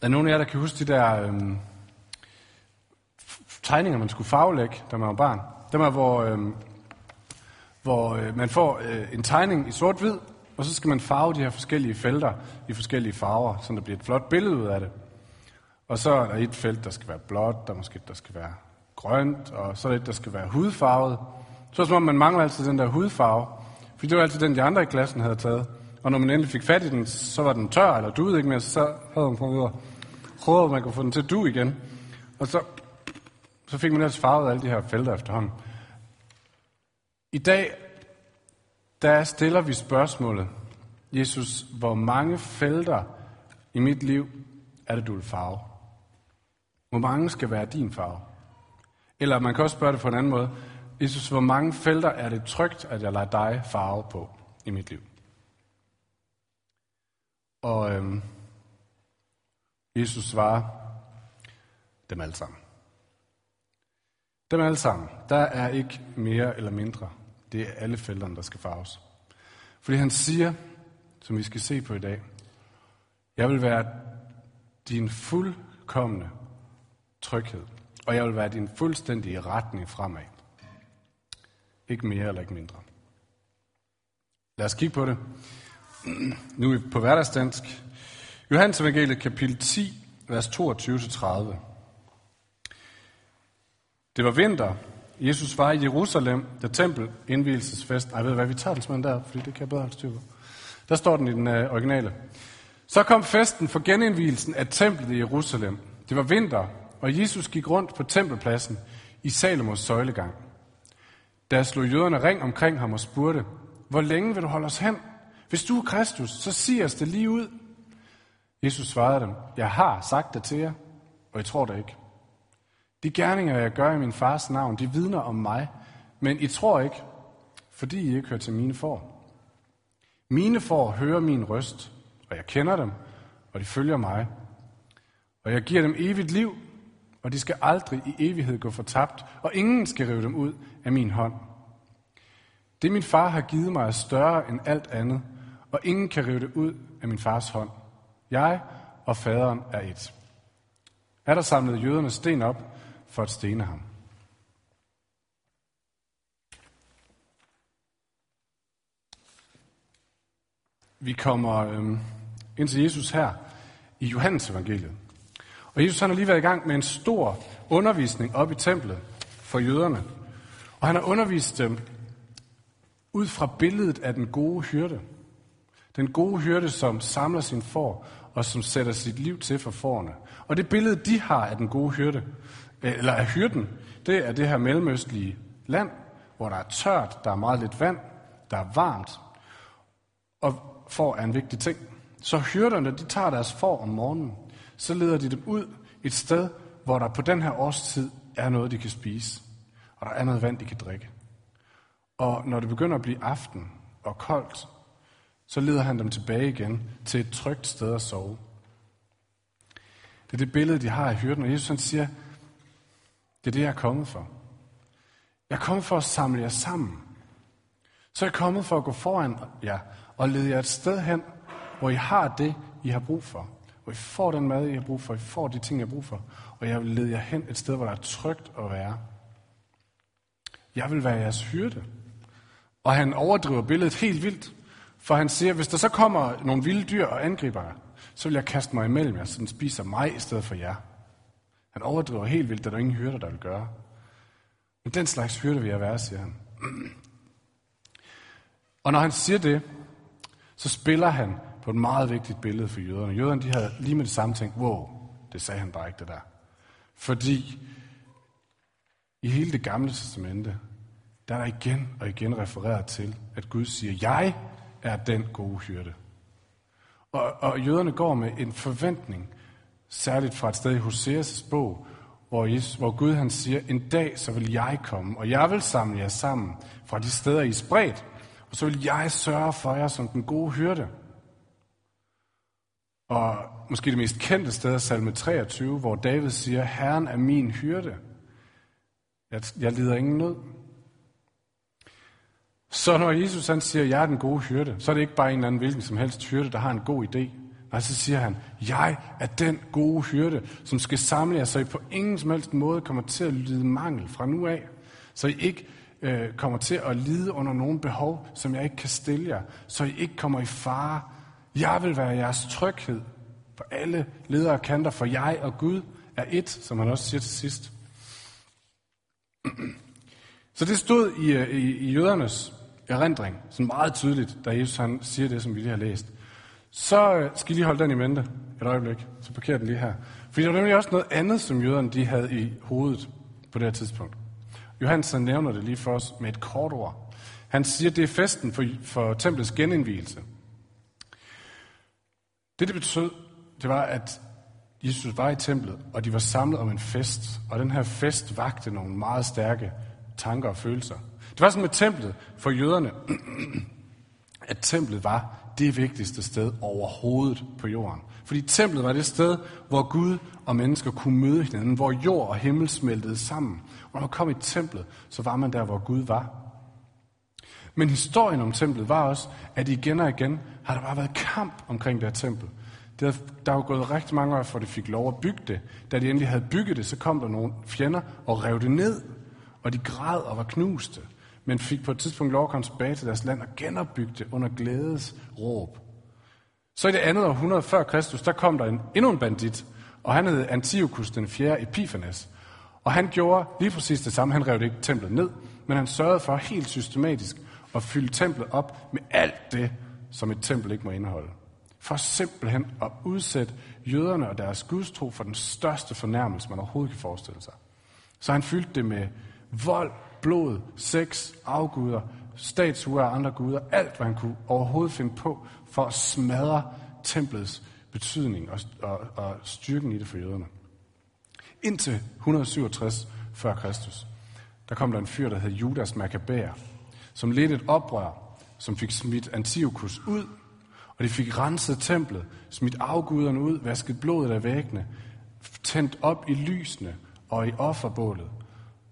Der er nogen af jer, der kan huske de der øhm, tegninger, man skulle farvelægge, da man var barn. Dem er, hvor, øhm, hvor øh, man får øh, en tegning i sort-hvid, og så skal man farve de her forskellige felter i forskellige farver, så der bliver et flot billede ud af det. Og så er der et felt, der skal være blåt, der måske der skal være grønt, og så er der et, der skal være hudfarvet. Så er det som om, man mangler altid den der hudfarve, fordi det var altid den, de andre i klassen havde taget. Og når man endelig fik fat i den, så var den tør eller duede ikke mere, så havde man prøvet at prøve, at man kunne få den til at du igen. Og så, så fik man ellers farvet alle de her felter efterhånden. I dag, der stiller vi spørgsmålet, Jesus, hvor mange felter i mit liv er det, du vil farve? Hvor mange skal være din farve? Eller man kan også spørge det på en anden måde. Jesus, hvor mange felter er det trygt, at jeg lader dig farve på i mit liv? Og øhm, Jesus svarer, dem alle sammen. Dem alle sammen. Der er ikke mere eller mindre. Det er alle felterne, der skal farves. Fordi han siger, som vi skal se på i dag, jeg vil være din fuldkommende tryghed, og jeg vil være din fuldstændige retning fremad. Ikke mere eller ikke mindre. Lad os kigge på det. Nu er vi på hverdagsdansk. Johannes evangeliet kapitel 10, vers 22-30. Det var vinter. Jesus var i Jerusalem, da tempel indvielsesfest. Jeg ved hvad, vi tager den simpelthen der, fordi det kan jeg bedre holde styr på. Der står den i den uh, originale. Så kom festen for genindvielsen af templet i Jerusalem. Det var vinter, og Jesus gik rundt på tempelpladsen i Salomos søjlegang. Der slog jøderne ring omkring ham og spurgte, hvor længe vil du holde os hen? Hvis du er Kristus, så sig os det lige ud. Jesus svarede dem, jeg har sagt det til jer, og I tror det ikke. De gerninger, jeg gør i min fars navn, de vidner om mig, men I tror ikke, fordi I ikke hører til mine får. Mine får hører min røst, og jeg kender dem, og de følger mig. Og jeg giver dem evigt liv, og de skal aldrig i evighed gå fortabt, og ingen skal rive dem ud af min hånd. Det min far har givet mig er større end alt andet, og ingen kan rive det ud af min fars hånd. Jeg og faderen er et. Er der samlet jøderne sten op for at stene ham? Vi kommer øhm, ind til Jesus her i Johannes evangeliet. Og Jesus han har lige været i gang med en stor undervisning op i templet for jøderne. Og han har undervist dem ud fra billedet af den gode hyrde. Den gode hyrde, som samler sin får og som sætter sit liv til for forerne. Og det billede, de har af den gode hyrde, øh, eller af hyrden, det er det her mellemøstlige land, hvor der er tørt, der er meget lidt vand, der er varmt, og får er en vigtig ting. Så hyrderne, de tager deres får om morgenen, så leder de dem ud et sted, hvor der på den her årstid er noget, de kan spise, og der er noget vand, de kan drikke. Og når det begynder at blive aften og koldt, så leder han dem tilbage igen til et trygt sted at sove. Det er det billede, de har af hyrden, og Jesus han siger, det er det, jeg er kommet for. Jeg er kommet for at samle jer sammen. Så er jeg kommet for at gå foran jer og lede jer et sted hen, hvor I har det, I har brug for. Hvor I får den mad, I har brug for. I får de ting, I har brug for. Og jeg vil lede jer hen et sted, hvor der er trygt at være. Jeg vil være jeres hyrde. Og han overdriver billedet helt vildt. For han siger, hvis der så kommer nogle vilde dyr og angriber jer, så vil jeg kaste mig imellem jer, så den spiser mig i stedet for jer. Han overdriver helt vildt, at der er ingen hyrder, der vil gøre. Men den slags hyrde vil jeg være, siger han. Og når han siger det, så spiller han på et meget vigtigt billede for jøderne. Jøderne de havde lige med det samme tænkt, wow, det sagde han bare ikke det der. Fordi i hele det gamle testamente, der er der igen og igen refereret til, at Gud siger, jeg er den gode hyrde. Og, og jøderne går med en forventning, særligt fra et sted i Hoseas' bog, hvor, Jesus, hvor Gud han siger, en dag så vil jeg komme, og jeg vil samle jer sammen fra de steder, I er spredt, og så vil jeg sørge for jer som den gode hyrde. Og måske det mest kendte sted er salme 23, hvor David siger, Herren er min hyrde. Jeg, jeg lider ingen nød. Så når Jesus han siger, jeg er den gode hyrde, så er det ikke bare en eller anden hvilken som helst hyrde, der har en god idé. Nej, så siger han, jeg er den gode hyrde, som skal samle jer, så I på ingen som helst måde kommer til at lide mangel fra nu af. Så I ikke øh, kommer til at lide under nogle behov, som jeg ikke kan stille jer. Så I ikke kommer i fare. Jeg vil være jeres tryghed på alle ledere og kanter, for jeg og Gud er et, som han også siger til sidst. Så det stod i, øh, i, i jødernes erindring, sådan meget tydeligt, da Jesus han siger det, som vi lige har læst. Så øh, skal I lige holde den i mente et øjeblik, så parkerer den lige her. Fordi der var nemlig også noget andet, som jøderne de havde i hovedet på det her tidspunkt. Johannes han nævner det lige for os med et kort ord. Han siger, at det er festen for, for templets genindvielse. Det, det betød, det var, at Jesus var i templet, og de var samlet om en fest. Og den her fest vagte nogle meget stærke tanker og følelser. Det var sådan med templet for jøderne, at templet var det vigtigste sted overhovedet på jorden. Fordi templet var det sted, hvor Gud og mennesker kunne møde hinanden, hvor jord og himmel smeltede sammen. Og når man kom i templet, så var man der, hvor Gud var. Men historien om templet var også, at igen og igen har der bare været kamp omkring det her tempel. Det havde, der var gået rigtig mange år, for det fik lov at bygge det. Da de endelig havde bygget det, så kom der nogle fjender og rev det ned. Og de græd og var knuste men fik på et tidspunkt lov at komme tilbage til deres land og genopbygge det under glædes råb. Så i det andet århundrede før Kristus, der kom der en, endnu en bandit, og han hed Antiochus den 4. Epiphanes. Og han gjorde lige præcis det samme. Han rev det ikke templet ned, men han sørgede for helt systematisk at fylde templet op med alt det, som et tempel ikke må indeholde. For simpelthen at udsætte jøderne og deres gudstro for den største fornærmelse, man overhovedet kan forestille sig. Så han fyldte det med vold, blod, sex, afguder, statuer og andre guder, alt hvad han kunne overhovedet finde på for at smadre templets betydning og, og, og styrken i det for jøderne. Indtil 167 før Kristus, der kom der en fyr, der hed Judas Maccabæer, som ledte et oprør, som fik smidt Antiochus ud, og de fik renset templet, smidt afguderne ud, vasket blodet af væggene, tændt op i lysene og i offerbålet,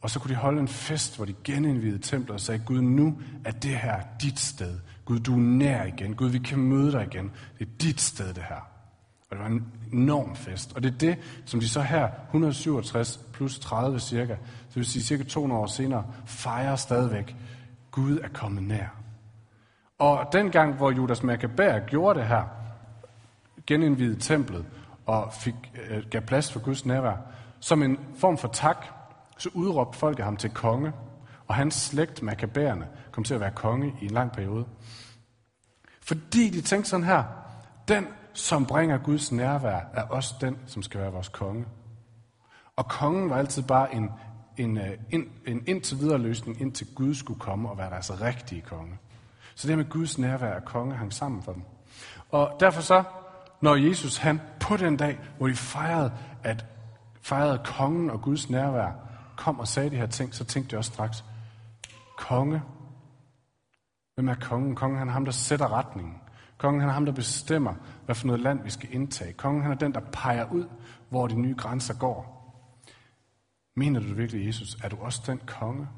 og så kunne de holde en fest, hvor de genindvidede templet og sagde, Gud, nu er det her dit sted. Gud, du er nær igen. Gud, vi kan møde dig igen. Det er dit sted, det her. Og det var en enorm fest. Og det er det, som de så her, 167 plus 30 cirka, det vil sige cirka 200 år senere, fejrer stadigvæk. Gud er kommet nær. Og dengang, hvor Judas Maccabær gjorde det her, genindvidede templet og fik, øh, gav plads for Guds nærvær, som en form for tak så udråbte folket ham til konge, og hans slægt, Makabæerne, kom til at være konge i en lang periode. Fordi de tænkte sådan her, den, som bringer Guds nærvær, er også den, som skal være vores konge. Og kongen var altid bare en, en, øh, en, en indtil videre løsning, indtil Gud skulle komme og være deres rigtige konge. Så det med Guds nærvær og konge hang sammen for dem. Og derfor så, når Jesus han på den dag, hvor de fejrede, at fejrede kongen og Guds nærvær, kom og sagde de her ting, så tænkte jeg også straks, konge. Hvem er kongen? Kongen han er ham, der sætter retningen. Kongen han er ham, der bestemmer, hvad for noget land vi skal indtage. Kongen han er den, der peger ud, hvor de nye grænser går. Mener du virkelig, Jesus? Er du også den konge?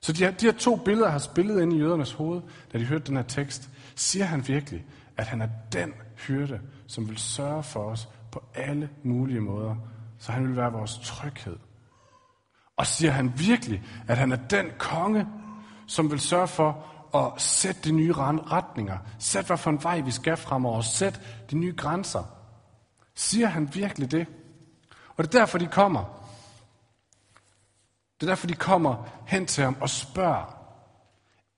Så de her, de her to billeder har spillet ind i jødernes hoved, da de hørte den her tekst. Siger han virkelig, at han er den hyrde, som vil sørge for os på alle mulige måder, så han vil være vores tryghed og siger han virkelig, at han er den konge, som vil sørge for at sætte de nye retninger, sætte hvad for en vej vi skal fremover, sætte de nye grænser. Siger han virkelig det? Og det er derfor, de kommer. Det er derfor, de kommer hen til ham og spørger,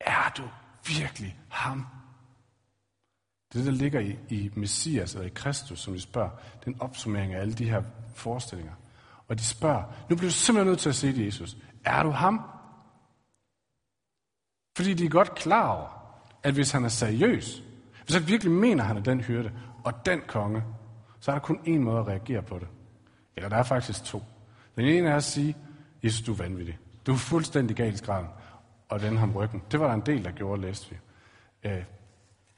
er du virkelig ham? Det er det, der ligger i, i Messias eller i Kristus, som de spørger. Det er en opsummering af alle de her forestillinger. Og de spørger, nu bliver du simpelthen nødt til at sige til Jesus, er du ham? Fordi de er godt klar over, at hvis han er seriøs, hvis han virkelig mener, at han er den hyrde og den konge, så er der kun én måde at reagere på det. Eller der er faktisk to. Den ene er at sige, Jesus, du er vanvittig. Du er fuldstændig galt i skralden. Og den ham ryggen. Det var der en del, der gjorde, læste vi. Øh,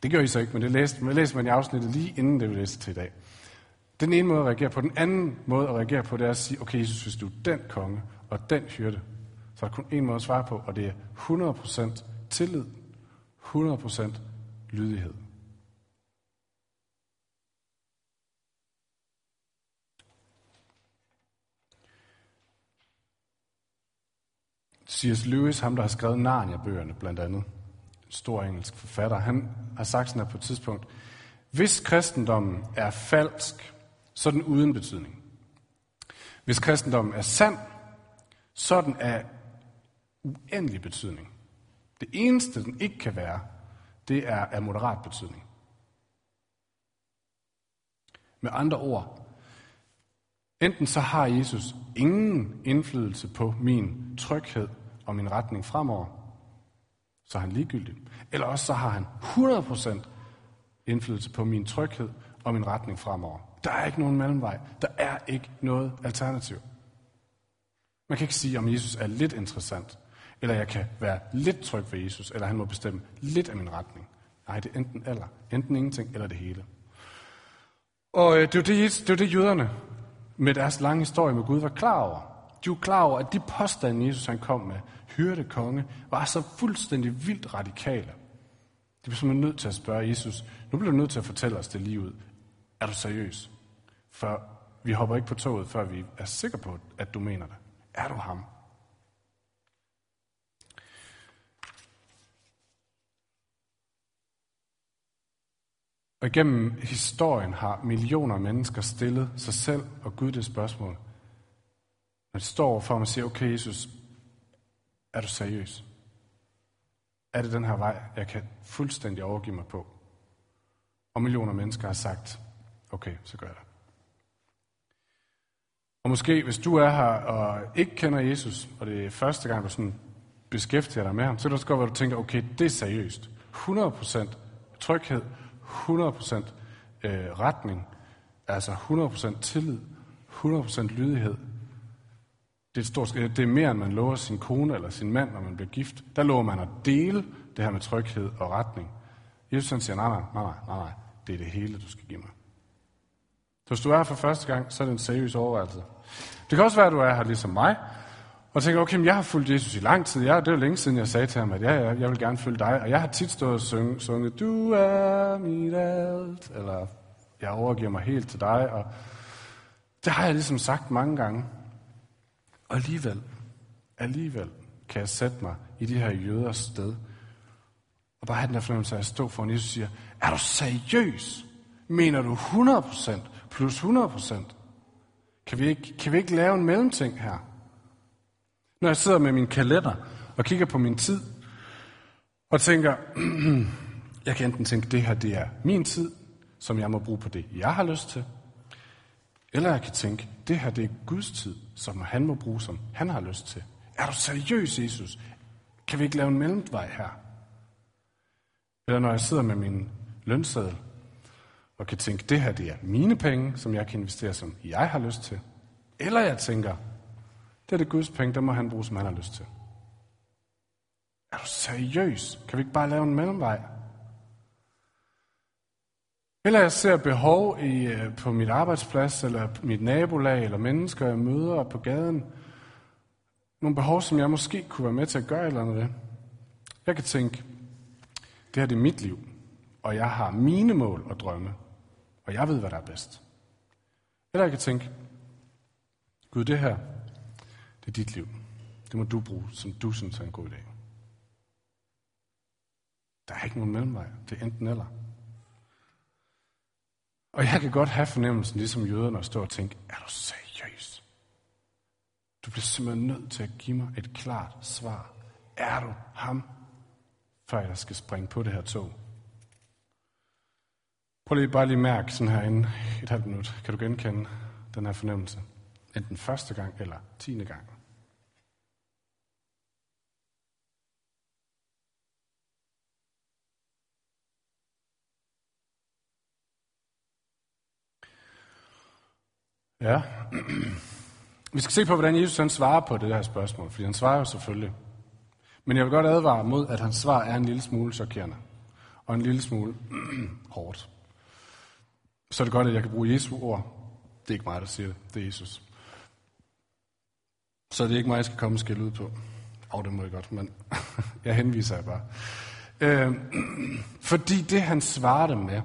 det gjorde I så ikke, men det læste, men læste man i afsnittet lige inden det, vi læste til i dag. Den ene måde at reagere på. Den anden måde at reagere på, det er at sige, okay Jesus, hvis du er den konge og den hyrde, så er der kun én måde at svare på, og det er 100% tillid, 100% lydighed. C.S. Lewis, ham der har skrevet Narnia-bøgerne blandt andet, en stor engelsk forfatter, han har sagt sådan her på et tidspunkt, hvis kristendommen er falsk, så er den uden betydning. Hvis kristendommen er sand, så er den af uendelig betydning. Det eneste, den ikke kan være, det er af moderat betydning. Med andre ord, enten så har Jesus ingen indflydelse på min tryghed og min retning fremover, så er han ligegyldig. Eller også så har han 100% indflydelse på min tryghed og min retning fremover. Der er ikke nogen mellemvej. Der er ikke noget alternativ. Man kan ikke sige, om Jesus er lidt interessant, eller jeg kan være lidt tryg ved Jesus, eller han må bestemme lidt af min retning. Nej, det er enten eller. Enten ingenting, eller det hele. Og øh, det er det, det, er det jøderne med deres lange historie med Gud var klar over. De var klar over, at de påstande, Jesus han kom med, hyrde konge, var så fuldstændig vildt radikale. De blev simpelthen nødt til at spørge Jesus, nu bliver du nødt til at fortælle os det lige ud. Er du seriøs? For vi hopper ikke på toget, før vi er sikre på, at du mener det. Er du ham? Og igennem historien har millioner af mennesker stillet sig selv og Gud det spørgsmål. Når de står for og siger, okay Jesus, er du seriøs? Er det den her vej, jeg kan fuldstændig overgive mig på? Og millioner af mennesker har sagt, okay, så gør jeg det. Og måske, hvis du er her og ikke kender Jesus, og det er første gang, du sådan beskæftiger dig med ham, så kan det også godt være, at du tænker, okay, det er seriøst. 100% tryghed, 100% øh, retning, altså 100% tillid, 100% lydighed. Det er, et stort, det er mere, end man lover sin kone eller sin mand, når man bliver gift. Der lover man at dele det her med tryghed og retning. Jesus siger, nej, nej, nej, nej, nej, det er det hele, du skal give mig. Så hvis du er her for første gang, så er det en seriøs overvejelse. Det kan også være, at du er her ligesom mig, og tænker, okay, jeg har fulgt Jesus i lang tid. Jeg, det er jo længe siden, jeg sagde til ham, at ja, jeg, jeg vil gerne følge dig. Og jeg har tit stået og sunget, sunget, du er mit alt, eller jeg overgiver mig helt til dig. Og det har jeg ligesom sagt mange gange. Og alligevel, alligevel kan jeg sætte mig i de her jøders sted, og bare have den der fornemmelse af at stå for, Jesus siger, er du seriøs? Mener du 100% plus 100%? Kan vi ikke, kan vi ikke lave en mellemting her? Når jeg sidder med min kalender og kigger på min tid, og tænker, jeg kan enten tænke, det her det er min tid, som jeg må bruge på det, jeg har lyst til. Eller jeg kan tænke, det her det er Guds tid, som han må bruge, som han har lyst til. Er du seriøs, Jesus? Kan vi ikke lave en mellemvej her? Eller når jeg sidder med min lønseddel, og kan tænke, det her det er mine penge, som jeg kan investere, som jeg har lyst til. Eller jeg tænker, det er det Guds penge, der må han bruge, som han har lyst til. Er du seriøs? Kan vi ikke bare lave en mellemvej? Eller jeg ser behov i, øh, på mit arbejdsplads, eller mit nabolag, eller mennesker, jeg møder på gaden. Nogle behov, som jeg måske kunne være med til at gøre eller andet ved. Jeg kan tænke, det her det er mit liv, og jeg har mine mål og drømme, og jeg ved, hvad der er bedst. Eller jeg kan tænke, Gud, det her, det er dit liv. Det må du bruge, som du synes er en god idé. Der er ikke nogen mellemvej. Det er enten eller. Og jeg kan godt have fornemmelsen, ligesom jøderne, at stå og tænke, er du seriøs? Du bliver simpelthen nødt til at give mig et klart svar. Er du ham, før jeg skal springe på det her tog? Prøv lige bare lige mærke sådan her inden et halvt minut. Kan du genkende den her fornemmelse? Enten første gang eller tiende gang. Ja. Vi skal se på, hvordan Jesus han svarer på det her spørgsmål, fordi han svarer jo selvfølgelig. Men jeg vil godt advare mod, at hans svar er en lille smule chokerende. Og en lille smule hårdt. Så er det godt, at jeg kan bruge Jesu ord. Det er ikke mig, der siger det. Det er Jesus. Så det er ikke mig, jeg skal komme og skille ud på. Og oh, det må jeg godt, men jeg henviser jeg bare. Øh, fordi det, han svarer dem med,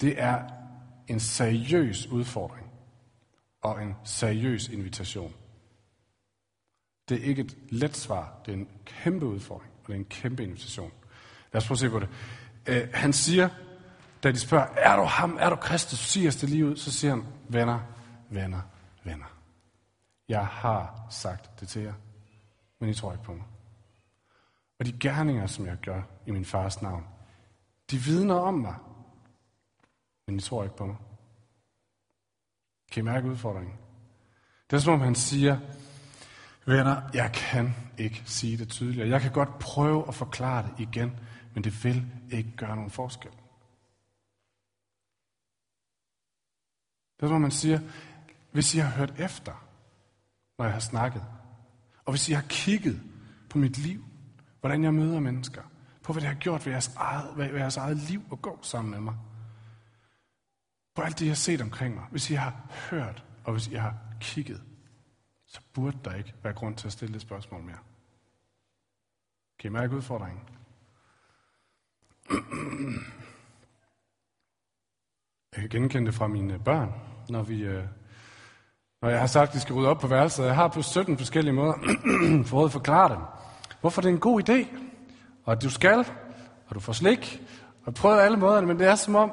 det er en seriøs udfordring og en seriøs invitation. Det er ikke et let svar. Det er en kæmpe udfordring, og det er en kæmpe invitation. Lad os prøve at se på det. Øh, han siger, da de spørger, er du ham, er du Kristus, siger det lige ud, så siger han, venner, venner, venner. Jeg har sagt det til jer, men I tror ikke på mig. Og de gerninger, som jeg gør i min fars navn, de vidner om mig, men I tror ikke på mig. Kan I mærke udfordringen? Det er som om han siger, venner, jeg kan ikke sige det tydeligere. Jeg kan godt prøve at forklare det igen, men det vil ikke gøre nogen forskel. Det er som man siger, hvis I har hørt efter, når jeg har snakket, og hvis I har kigget på mit liv, hvordan jeg møder mennesker, på hvad det har gjort ved jeres eget, ved jeres eget liv at gå sammen med mig, på alt det, jeg har set omkring mig, hvis I har hørt, og hvis I har kigget, så burde der ikke være grund til at stille det spørgsmål mere. Kan I mærke udfordringen? Jeg kan genkende det fra mine børn, når vi øh, når jeg har sagt, at de skal rydde op på værelset. Jeg har på 17 forskellige måder fået at forklare dem, hvorfor det er en god idé, og at du skal, og du får slik, og prøvet alle måderne, men det er som om,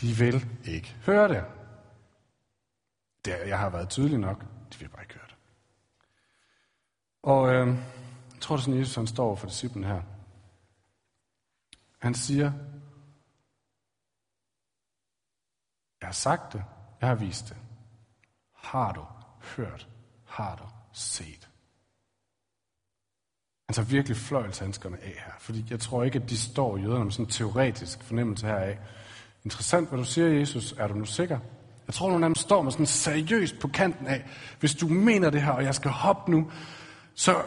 de vil ikke høre det. det jeg har været tydelig nok, de vil bare ikke høre det. Og øh, jeg tror, det er sådan, Jesus han står for disciplen her. Han siger, jeg har sagt det, jeg har vist det. Har du hørt? Har du set? Han tager virkelig fløjelshandskerne af her, fordi jeg tror ikke, at de står jøderne med sådan en teoretisk fornemmelse heraf. Interessant, hvad du siger, Jesus. Er du nu sikker? Jeg tror, nogle af dem står med sådan seriøst på kanten af, hvis du mener det her, og jeg skal hoppe nu, så øh,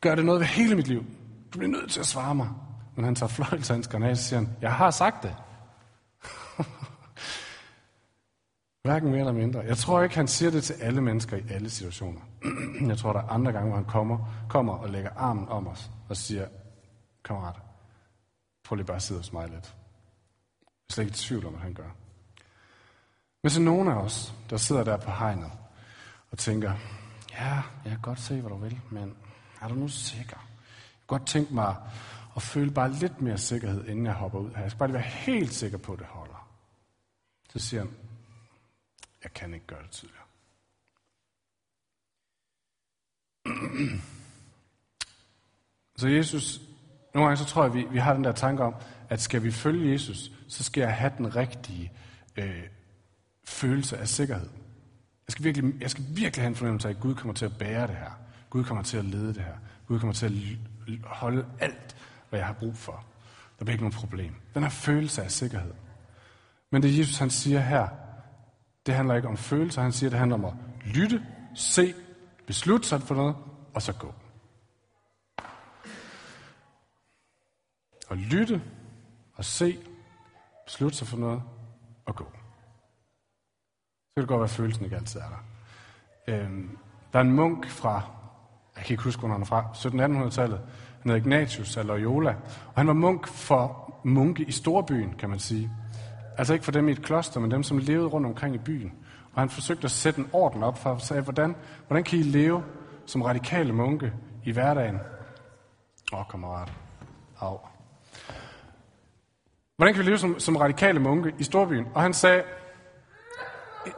gør det noget ved hele mit liv. Du bliver nødt til at svare mig. Men han tager fløjelshandskerne af, og siger han, jeg har sagt det. Hverken mere eller mindre. Jeg tror ikke, han siger det til alle mennesker i alle situationer. Jeg tror, der er andre gange, hvor han kommer, kommer og lægger armen om os og siger, kammerat, prøv lige bare at sidde hos mig lidt. Jeg er slet ikke i tvivl om, hvad han gør. Men så nogen af os, der sidder der på hegnet og tænker, ja, jeg kan godt se, hvad du vil, men er du nu sikker? Jeg kan godt tænke mig at føle bare lidt mere sikkerhed, inden jeg hopper ud her. Jeg skal bare lige være helt sikker på, at det holder. Så siger han, jeg kan ikke gøre det tidligere. Så Jesus, nogle gange så tror jeg, vi, vi har den der tanke om, at skal vi følge Jesus, så skal jeg have den rigtige øh, følelse af sikkerhed. Jeg skal, virkelig, jeg skal virkelig have en fornemmelse af, at Gud kommer til at bære det her. Gud kommer til at lede det her. Gud kommer til at holde alt, hvad jeg har brug for. Der bliver ikke noget problem. Den her følelse af sikkerhed. Men det Jesus han siger her, det handler ikke om følelser. Han siger, det handler om at lytte, se, beslutte sig for noget, og så gå. At lytte og se, beslutte sig for noget og gå. Så kan det godt være, at følelsen ikke altid er der. Øhm, der er en munk fra, jeg kan ikke huske, hvor han er fra, 1700-1800-tallet. Han hedder Ignatius af Loyola. Og han var munk for munke i storbyen, kan man sige. Altså ikke for dem i et kloster, men dem, som levede rundt omkring i byen. Og han forsøgte at sætte en orden op for og sagde, hvordan, hvordan kan I leve som radikale munke i hverdagen? Åh, oh, kammerat. Au. Hvordan kan vi leve som, som radikale munke i storbyen? Og han sagde,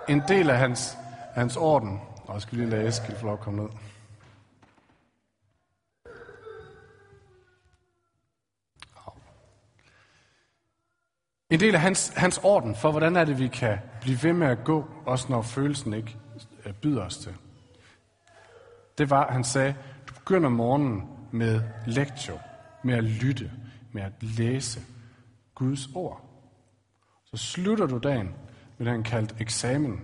en del af hans, hans orden, og jeg skal lige lade Eskild få lov at komme ned. En del af hans, hans orden for, hvordan er det, vi kan blive ved med at gå, også når følelsen ikke øh, byder os til. Det var, at han sagde, du begynder morgenen med lektio, med at lytte, med at læse Guds ord. Så slutter du dagen med det, han kaldte eksamen,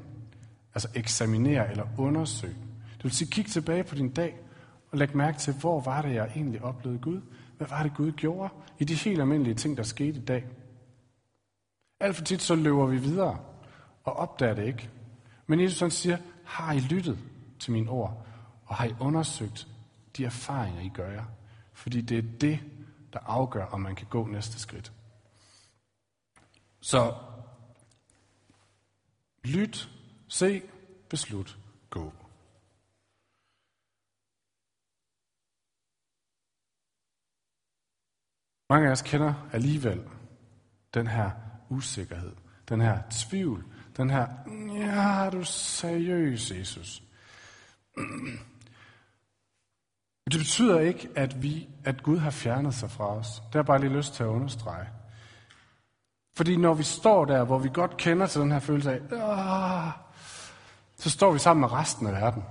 altså eksaminere eller undersøge. Det vil sige, kig tilbage på din dag og læg mærke til, hvor var det, jeg egentlig oplevede Gud? Hvad var det, Gud gjorde i de helt almindelige ting, der skete i dag? Alt for tit så løber vi videre og opdager det ikke. Men Jesus han siger, har I lyttet til mine ord, og har I undersøgt de erfaringer, I gør jer? Fordi det er det, der afgør, om man kan gå næste skridt. Så lyt, se, beslut, gå. Mange af os kender alligevel den her usikkerhed, den her tvivl, den her, ja, er du seriøs, Jesus? Det betyder ikke, at, vi, at Gud har fjernet sig fra os. Det har jeg bare lige lyst til at understrege. Fordi når vi står der, hvor vi godt kender til den her følelse af, Åh! så står vi sammen med resten af verden.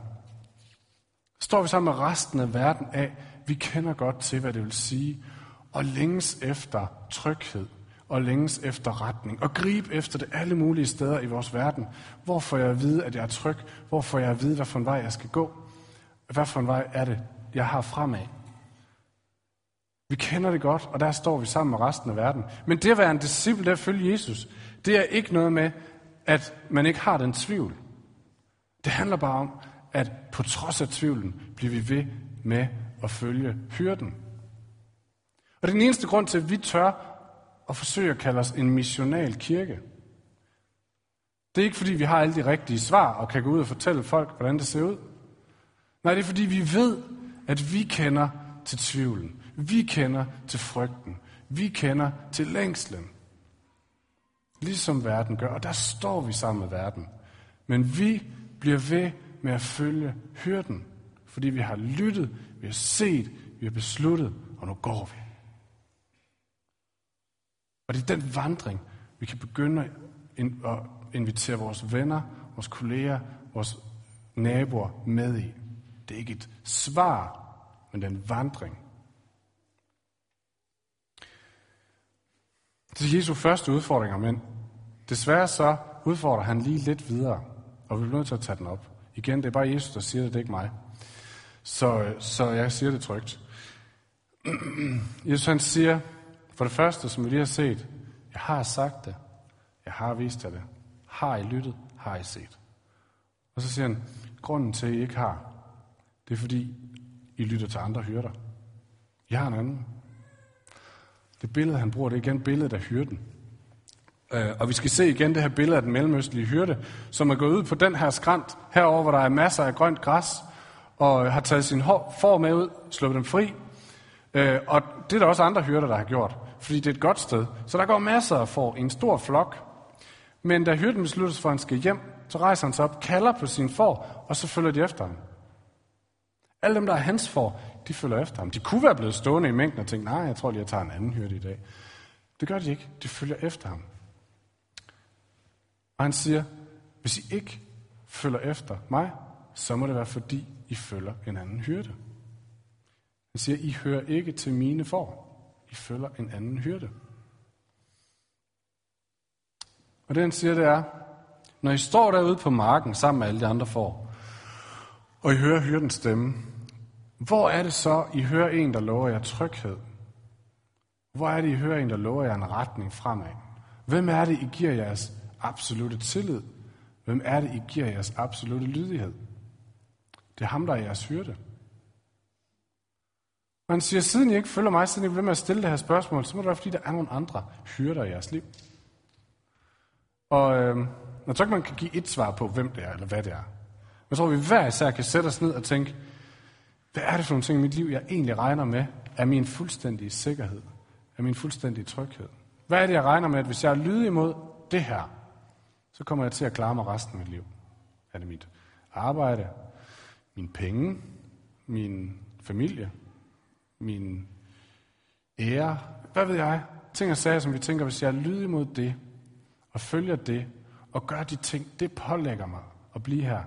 Så står vi sammen med resten af verden af, vi kender godt til, hvad det vil sige, og længes efter tryghed, og længes efter retning, og gribe efter det alle mulige steder i vores verden. Hvor får jeg at vide, at jeg er tryg? Hvor får jeg at vide, hvad for en vej jeg skal gå? Hvad for en vej er det, jeg har fremad? Vi kender det godt, og der står vi sammen med resten af verden. Men det at være en disciple, det at følge Jesus, det er ikke noget med, at man ikke har den tvivl. Det handler bare om, at på trods af tvivlen, bliver vi ved med at følge hyrden. Og det er den eneste grund til, at vi tør at forsøge at kalde os en missional kirke. Det er ikke fordi, vi har alle de rigtige svar og kan gå ud og fortælle folk, hvordan det ser ud. Nej, det er fordi, vi ved, at vi kender til tvivlen. Vi kender til frygten. Vi kender til længslen. Ligesom verden gør. Og der står vi sammen med verden. Men vi bliver ved med at følge hyrden. Fordi vi har lyttet, vi har set, vi har besluttet, og nu går vi. Og det er den vandring, vi kan begynde at invitere vores venner, vores kolleger, vores naboer med i. Det er ikke et svar, men det er en vandring. Det er Jesu første udfordringer, men desværre så udfordrer han lige lidt videre, og vi bliver nødt til at tage den op. Igen, det er bare Jesus, der siger det, det er ikke mig. Så, så jeg siger det trygt. Jesus han siger, for det første, som vi lige har set, jeg har sagt det, jeg har vist jer det, har I lyttet, har I set. Og så siger han, grunden til, at I ikke har, det er fordi, I lytter til andre hyrder. Jeg har en anden. Det billede, han bruger, det er igen billedet af hyrden. Øh, og vi skal se igen det her billede af den mellemøstlige hyrde, som er gået ud på den her skrant, herover hvor der er masser af grønt græs, og har taget sin får med ud, sluppet dem fri. Øh, og det er der også andre hyrder, der har gjort, fordi det er et godt sted. Så der går masser af får i en stor flok. Men da hyrden beslutter sig for, at han skal hjem, så rejser han sig op, kalder på sin får, og så følger de efter ham. Alle dem, der er hans får, de følger efter ham. De kunne være blevet stående i mængden og tænke, nej, jeg tror lige, jeg tager en anden hyrde i dag. Det gør de ikke. De følger efter ham. Og han siger, hvis I ikke følger efter mig, så må det være fordi, I følger en anden hyrde. Han siger, I hører ikke til mine får. I følger en anden hyrde. Og det han siger, det er, når I står derude på marken sammen med alle de andre får, og I hører hyrdens stemme, hvor er det så, I hører en, der lover jer tryghed? Hvor er det, I hører en, der lover jer en retning fremad? Hvem er det, I giver jeres absolute tillid? Hvem er det, I giver jeres absolute lydighed? Det er ham, der er jeres hyrde. Og han siger, siden I ikke følger mig, siden I bliver med at stille det her spørgsmål, så må det være, fordi der er nogle andre hyrder i jeres liv. Og øh, jeg tror ikke, man kan give et svar på, hvem det er, eller hvad det er. Jeg tror, vi hver især kan sætte os ned og tænke, hvad er det for nogle ting i mit liv, jeg egentlig regner med, er min fuldstændige sikkerhed, er min fuldstændige tryghed? Hvad er det, jeg regner med, at hvis jeg er lydig imod det her, så kommer jeg til at klare mig resten af mit liv? Er det mit arbejde, min penge, min familie, min ære, hvad ved jeg? Ting og sager, som vi tænker, hvis jeg er lydig mod det, og følger det, og gør de ting, det pålægger mig at blive her,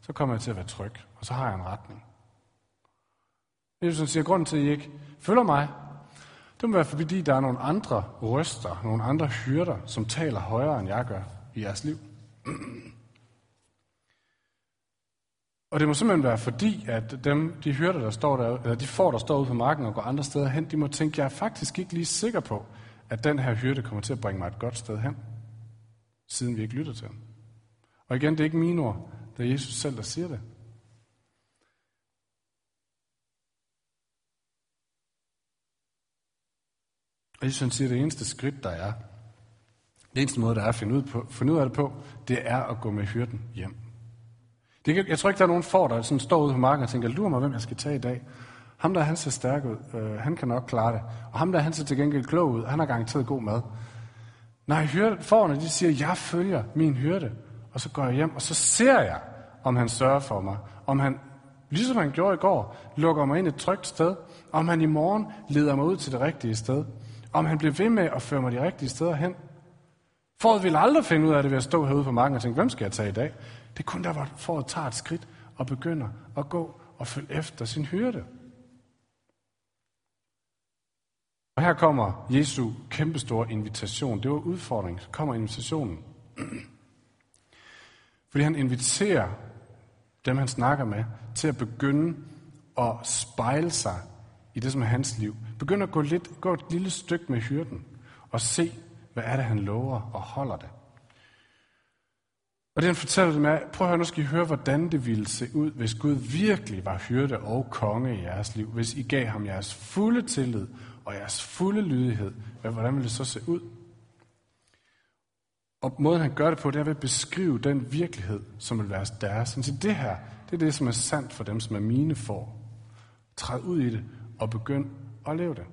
så kommer jeg til at være tryg, og så har jeg en retning. Jesus siger, grunden til, at I ikke følger mig, det må være, fordi der er nogle andre røster, nogle andre hyrder, som taler højere, end jeg gør i jeres liv. Og det må simpelthen være fordi, at dem, de hyrder, der står der, eller de får, der står ude på marken og går andre steder hen, de må tænke, jeg er faktisk ikke lige sikker på, at den her hyrde kommer til at bringe mig et godt sted hen, siden vi ikke lytter til ham. Og igen, det er ikke mine ord, det er Jesus selv, der siger det. Og Jesus siger, at det eneste skridt, der er, det eneste måde, der er at finde ud, på, finde ud af det på, det er at gå med hyrden hjem. Det, jeg tror ikke, der er nogen for, der sådan står ude på marken og tænker, lurer mig, hvem jeg skal tage i dag. Ham der, han ser stærk ud. Øh, han kan nok klare det. Og ham der, han ser til gengæld klog ud. Han har garanteret god mad. Nej, hyrde, forerne, de siger, jeg følger min hyrde. Og så går jeg hjem, og så ser jeg, om han sørger for mig. Om han, ligesom han gjorde i går, lukker mig ind et trygt sted. Om han i morgen leder mig ud til det rigtige sted. Om han bliver ved med at føre mig de rigtige steder hen. Foråret vil aldrig finde ud af det ved at stå herude på marken og tænke, hvem skal jeg tage i dag? Det er kun der, hvor foråret tager et skridt og begynder at gå og følge efter sin hyrde. Og her kommer Jesu kæmpestore invitation. Det var udfordringen. Så kommer invitationen. Fordi han inviterer dem, han snakker med, til at begynde at spejle sig i det, som er hans liv. Begynde at gå, lidt, gå et lille stykke med hyrden og se, hvad er det, han lover og holder det. Og det han fortæller dem er, prøv at høre, nu skal I høre, hvordan det ville se ud, hvis Gud virkelig var hyrde og konge i jeres liv. Hvis I gav ham jeres fulde tillid og jeres fulde lydighed, hvordan ville det så se ud? Og måden han gør det på, det er ved at beskrive den virkelighed, som vil være deres. Han siger, det her, det er det, som er sandt for dem, som er mine for. Træd ud i det og begynd at leve det.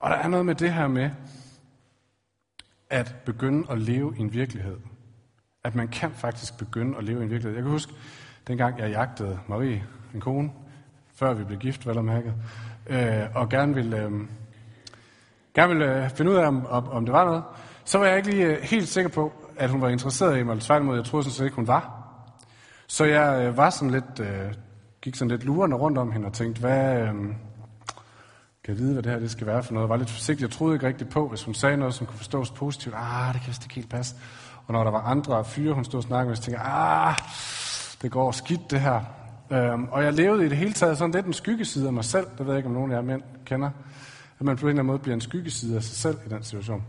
Og der er noget med det her med, at begynde at leve i en virkelighed. At man kan faktisk begynde at leve i en virkelighed. Jeg kan huske, dengang jeg jagtede Marie, min kone, før vi blev gift, vel og mærket, øh, og gerne ville, øh, gerne ville øh, finde ud af, om, om, om det var noget, så var jeg ikke lige øh, helt sikker på, at hun var interesseret i mig, eller tværtimod, jeg troede sådan set ikke, hun var. Så jeg øh, var sådan lidt, øh, gik sådan lidt lurende rundt om hende og tænkte, hvad, øh, kan jeg vide, hvad det her det skal være for noget. Jeg var lidt forsigtig. Jeg troede ikke rigtigt på, hvis hun sagde noget, som kunne forstås positivt. Ah, det kan vist ikke helt passe. Og når der var andre fyre, hun stod og snakkede med, så tænkte jeg, ah, det går skidt det her. Øhm, og jeg levede i det hele taget sådan lidt en skyggeside af mig selv. Det ved jeg ikke, om nogen af jer mænd kender. At man på en eller anden måde bliver en skyggeside af sig selv i den situation.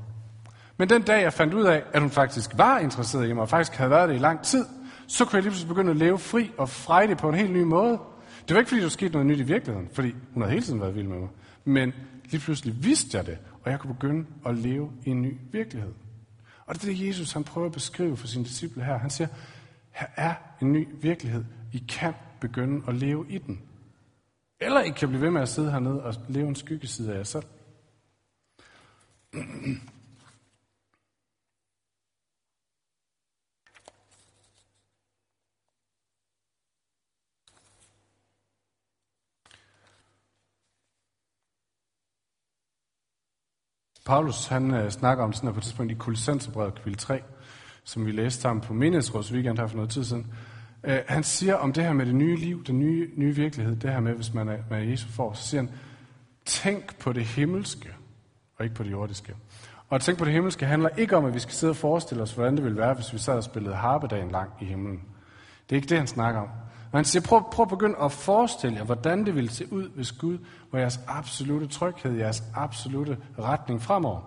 Men den dag, jeg fandt ud af, at hun faktisk var interesseret i mig, og faktisk havde været det i lang tid, så kunne jeg lige pludselig begynde at leve fri og frejdig på en helt ny måde. Det var ikke, fordi der skete noget nyt i virkeligheden, fordi hun havde hele tiden været vild med mig. Men lige pludselig vidste jeg det, og jeg kunne begynde at leve i en ny virkelighed. Og det er det, Jesus han prøver at beskrive for sine disciple her. Han siger, her er en ny virkelighed. I kan begynde at leve i den. Eller I kan blive ved med at sidde hernede og leve en skyggeside af jer selv. Paulus han øh, snakker om sådan her på et tidspunkt i Kolossenserbrevet kapitel 3, som vi læste sammen på menighedsråds weekend her for noget tid siden. Øh, han siger om det her med det nye liv, den nye, nye virkelighed, det her med, hvis man er, man er Jesu for, så siger han, tænk på det himmelske, og ikke på det jordiske. Og at tænke på det himmelske handler ikke om, at vi skal sidde og forestille os, hvordan det ville være, hvis vi sad og spillede harpedagen lang i himlen. Det er ikke det, han snakker om. Og han siger, prøv, prøv at begynde at forestille jer, hvordan det ville se ud, hvis Gud var jeres absolute tryghed, jeres absolute retning fremover.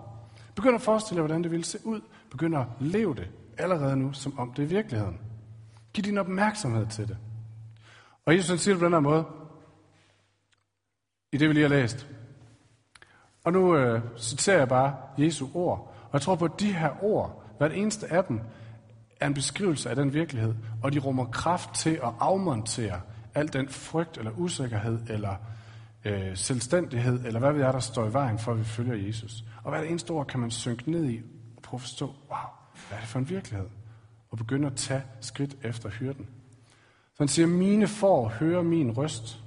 Begynd at forestille jer, hvordan det ville se ud. Begynd at leve det allerede nu, som om det er virkeligheden. Giv din opmærksomhed til det. Og Jesus siger det på den her måde, i det vi lige har læst. Og nu øh, citerer jeg bare Jesu ord. Og jeg tror på, at de her ord, hvert eneste af dem, er en beskrivelse af den virkelighed, og de rummer kraft til at afmontere al den frygt eller usikkerhed eller øh, selvstændighed, eller hvad vi er, der står i vejen for, at vi følger Jesus. Og hvad det eneste ord kan man synke ned i og prøve at forstå, wow, hvad er det for en virkelighed? Og begynde at tage skridt efter hyrden. Så han siger, mine får hører min røst. Det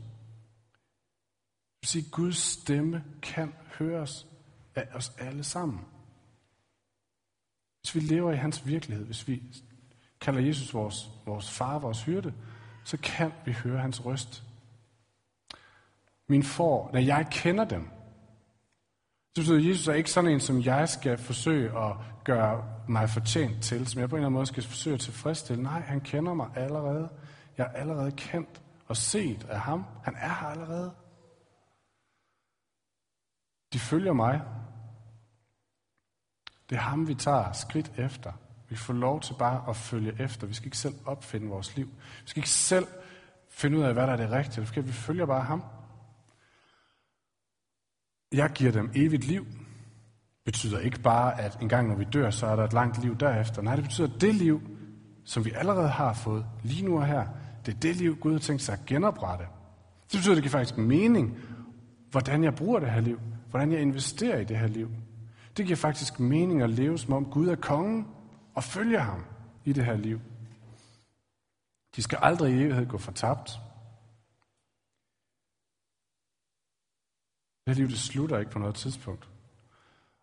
vil sige, Guds stemme kan høres af os alle sammen. Hvis vi lever i hans virkelighed, hvis vi kalder Jesus vores, vores far, vores hyrde, så kan vi høre hans røst. Min for, når jeg kender dem, så betyder, at Jesus er ikke sådan en, som jeg skal forsøge at gøre mig fortjent til, som jeg på en eller anden måde skal forsøge at tilfredsstille. Nej, han kender mig allerede. Jeg er allerede kendt og set af ham. Han er her allerede. De følger mig, det er ham, vi tager skridt efter. Vi får lov til bare at følge efter. Vi skal ikke selv opfinde vores liv. Vi skal ikke selv finde ud af, hvad der er det rigtige. Vi følger bare ham. Jeg giver dem evigt liv. betyder ikke bare, at en gang når vi dør, så er der et langt liv derefter. Nej, det betyder, at det liv, som vi allerede har fået lige nu og her, det er det liv, Gud har tænkt sig at genoprette. Det betyder, at det giver faktisk mening, hvordan jeg bruger det her liv. Hvordan jeg investerer i det her liv. Det giver faktisk mening at leve, som om Gud er kongen, og følge ham i det her liv. De skal aldrig i evighed gå fortabt. Det her liv, det slutter ikke på noget tidspunkt.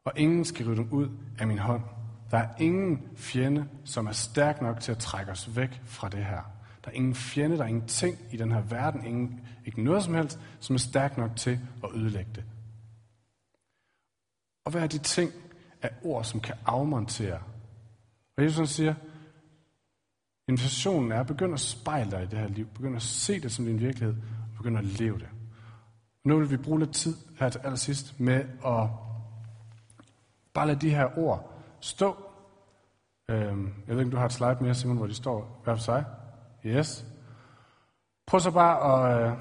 Og ingen skal rive dem ud af min hånd. Der er ingen fjende, som er stærk nok til at trække os væk fra det her. Der er ingen fjende, der er ingen ting i den her verden, ingen, ikke noget som helst, som er stærk nok til at ødelægge det. Og hvad er de ting af ord, som kan afmontere? Og Jesus siger, invitationen er begynd at spejle dig i det her liv. Begynd at se det som din virkelighed. Og begynd at leve det. Og nu vil vi bruge lidt tid her til allersidst med at bare lade de her ord stå. Øhm, jeg ved ikke, om du har et slide mere, Simon, hvor de står hver for sig. Yes. Prøv så bare at øh,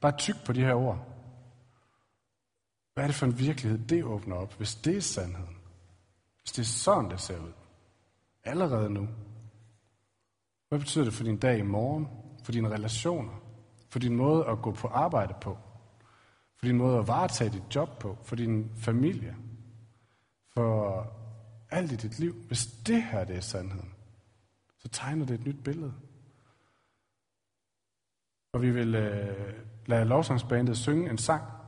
bare tyk på de her ord. Hvad er det for en virkelighed, det åbner op, hvis det er sandheden? Hvis det er sådan, det ser ud. Allerede nu. Hvad betyder det for din dag i morgen? For dine relationer? For din måde at gå på arbejde på? For din måde at varetage dit job på? For din familie? For alt i dit liv? Hvis det her det er sandheden, så tegner det et nyt billede. Og vi vil øh, lade lovsangsbandet synge en sang.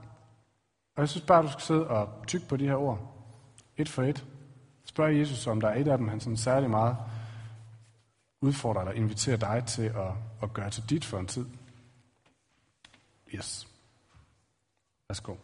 Og jeg synes bare, du skal sidde og tykke på de her ord. Et for et. Spørg Jesus, om der er et af dem, han sådan særlig meget udfordrer eller inviterer dig til at, at gøre til dit for en tid. Yes. Værsgo.